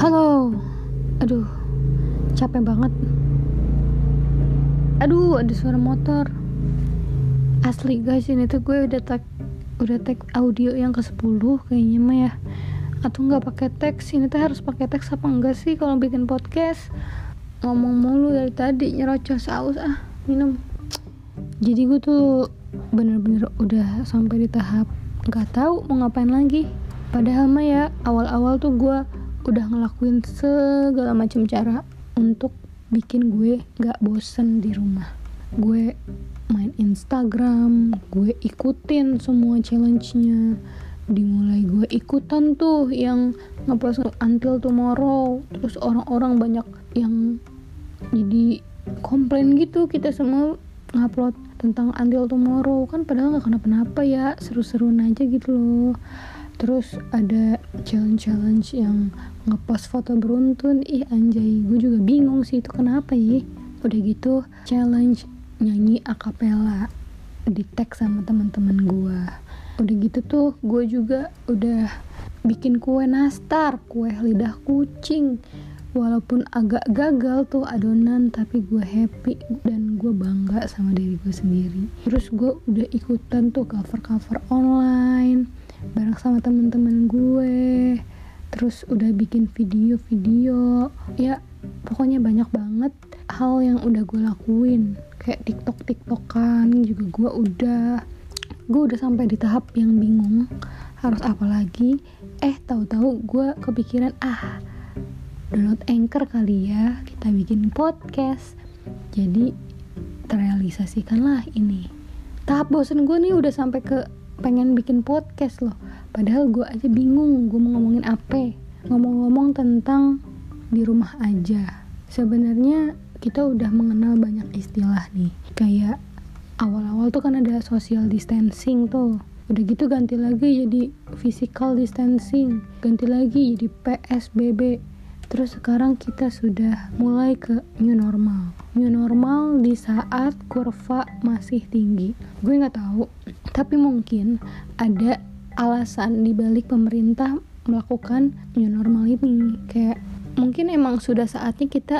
Halo, aduh, capek banget. Aduh, ada suara motor. Asli guys, ini tuh gue udah tag udah tag audio yang ke 10 kayaknya mah ya. Atau nggak pakai teks? Ini tuh harus pakai teks apa enggak sih kalau bikin podcast? Ngomong mulu dari tadi nyerocos aus ah, minum. Jadi gue tuh bener-bener udah sampai di tahap nggak tahu mau ngapain lagi. Padahal mah ya awal-awal tuh gue udah ngelakuin segala macam cara untuk bikin gue gak bosen di rumah. Gue main Instagram gue ikutin semua challenge-nya. Dimulai gue ikutan tuh yang ngepost until tomorrow. Terus orang-orang banyak yang jadi komplain gitu kita semua ngupload tentang until tomorrow. Kan padahal gak kenapa-napa ya seru-seruan aja gitu loh terus ada challenge-challenge yang ngepost foto beruntun. Ih anjay gue juga bingung sih itu kenapa ya? Udah gitu challenge nyanyi akapela di tag sama teman-teman gue udah gitu tuh gue juga udah bikin kue nastar kue lidah kucing. Walaupun agak gagal tuh adonan tapi gue happy dan gue bangga sama diri gue sendiri. Terus gue udah ikutan tuh cover-cover online bareng sama temen-temen gue. Terus udah bikin video-video. Ya pokoknya banyak banget hal yang udah gue lakuin. Kayak tiktok tiktokan juga gue udah. Gue udah sampai di tahap yang bingung. Harus apa lagi? Eh tahu-tahu gue kepikiran ah download anchor kali ya kita bikin podcast. Jadi terrealisasikanlah ini. Tahap bosen gue nih udah sampai ke pengen bikin podcast loh. Padahal gue aja bingung gue mau ngomongin apa. Ngomong-ngomong tentang di rumah aja. Sebenarnya kita udah mengenal banyak istilah nih. Kayak awal-awal tuh kan ada social distancing tuh. Udah gitu ganti lagi jadi physical distancing. Ganti lagi jadi PSBB terus sekarang kita sudah mulai ke new normal. New normal di saat kurva masih tinggi. Gue nggak tahu tapi mungkin ada alasan dibalik pemerintah melakukan new normal ini. Kayak mungkin emang sudah saatnya kita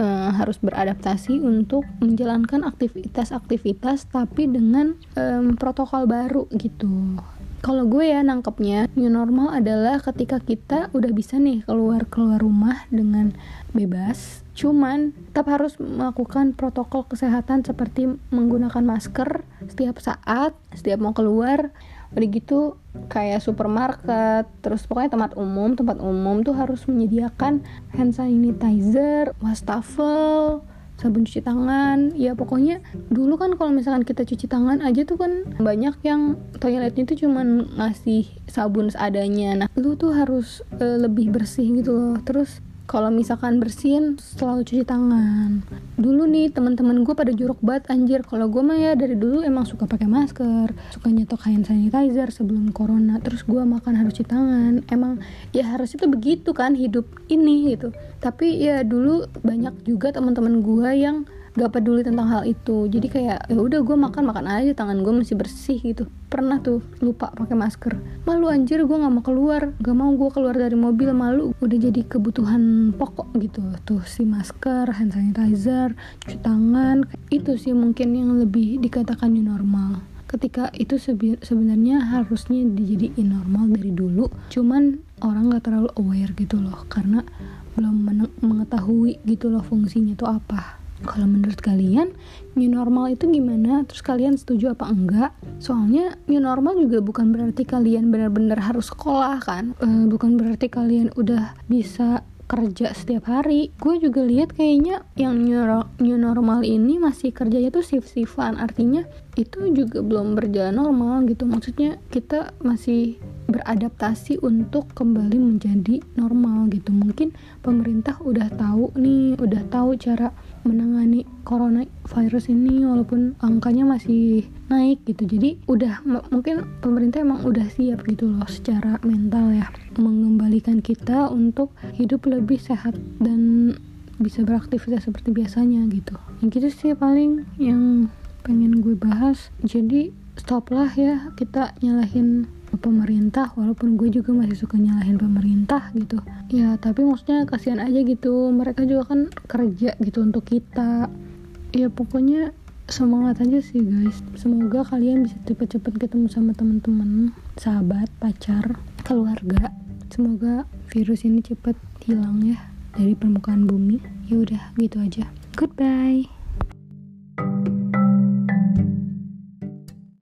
uh, harus beradaptasi untuk menjalankan aktivitas-aktivitas tapi dengan um, protokol baru gitu kalau gue ya nangkepnya new normal adalah ketika kita udah bisa nih keluar keluar rumah dengan bebas. Cuman tetap harus melakukan protokol kesehatan seperti menggunakan masker setiap saat setiap mau keluar. Udah gitu kayak supermarket terus pokoknya tempat umum tempat umum tuh harus menyediakan hand sanitizer wastafel sabun cuci tangan. Ya pokoknya dulu kan kalau misalkan kita cuci tangan aja tuh kan banyak yang toiletnya tuh cuman ngasih sabun seadanya. Nah lu tuh harus uh, lebih bersih gitu loh. Terus kalau misalkan bersihin selalu cuci tangan. Dulu nih teman-teman gue pada jorok banget anjir. Kalau gue mah ya dari dulu emang suka pakai masker. Suka nyetok hand sanitizer sebelum corona. Terus gue makan harus cuci tangan. Emang ya harus itu begitu kan hidup ini gitu. Tapi ya dulu banyak juga teman-teman gue yang gak peduli tentang hal itu. Jadi kayak ya udah gue makan makan aja tangan gue masih bersih gitu. Pernah tuh lupa pakai masker. Malu anjir gue nggak mau keluar. Gak mau gue keluar dari mobil malu. Udah jadi kebutuhan pokok gitu. Tuh si masker hand sanitizer cuci tangan. Itu sih mungkin yang lebih dikatakan new normal. Ketika itu sebenarnya harusnya dijadiin normal dari dulu. Cuman orang nggak terlalu aware gitu loh. Karena belum mengetahui gitu loh fungsinya itu apa kalau menurut kalian new normal itu gimana? Terus kalian setuju apa enggak? Soalnya new normal juga bukan berarti kalian benar-benar harus sekolah kan? E, bukan berarti kalian udah bisa kerja setiap hari. Gue juga lihat kayaknya yang new, normal ini masih kerjanya tuh shift-shiftan. Artinya itu juga belum berjalan normal gitu. Maksudnya kita masih beradaptasi untuk kembali menjadi normal gitu. Mungkin pemerintah udah tahu nih udah tahu cara menangani corona virus ini walaupun angkanya masih naik gitu. Jadi udah mungkin pemerintah emang udah siap gitu loh secara mental ya mengembalikan kita untuk hidup lebih sehat dan bisa beraktivitas seperti biasanya gitu. Yang gitu sih paling yang pengen gue bahas. Jadi stop lah ya kita nyalahin pemerintah walaupun gue juga masih suka nyalahin pemerintah gitu. Ya tapi maksudnya kasihan aja gitu. Mereka juga kan kerja gitu untuk kita. Ya pokoknya semangat aja sih guys. Semoga kalian bisa cepet-cepet ketemu sama teman-teman sahabat pacar keluarga. Semoga virus ini cepet hilang ya dari permukaan bumi. Ya udah gitu aja. Goodbye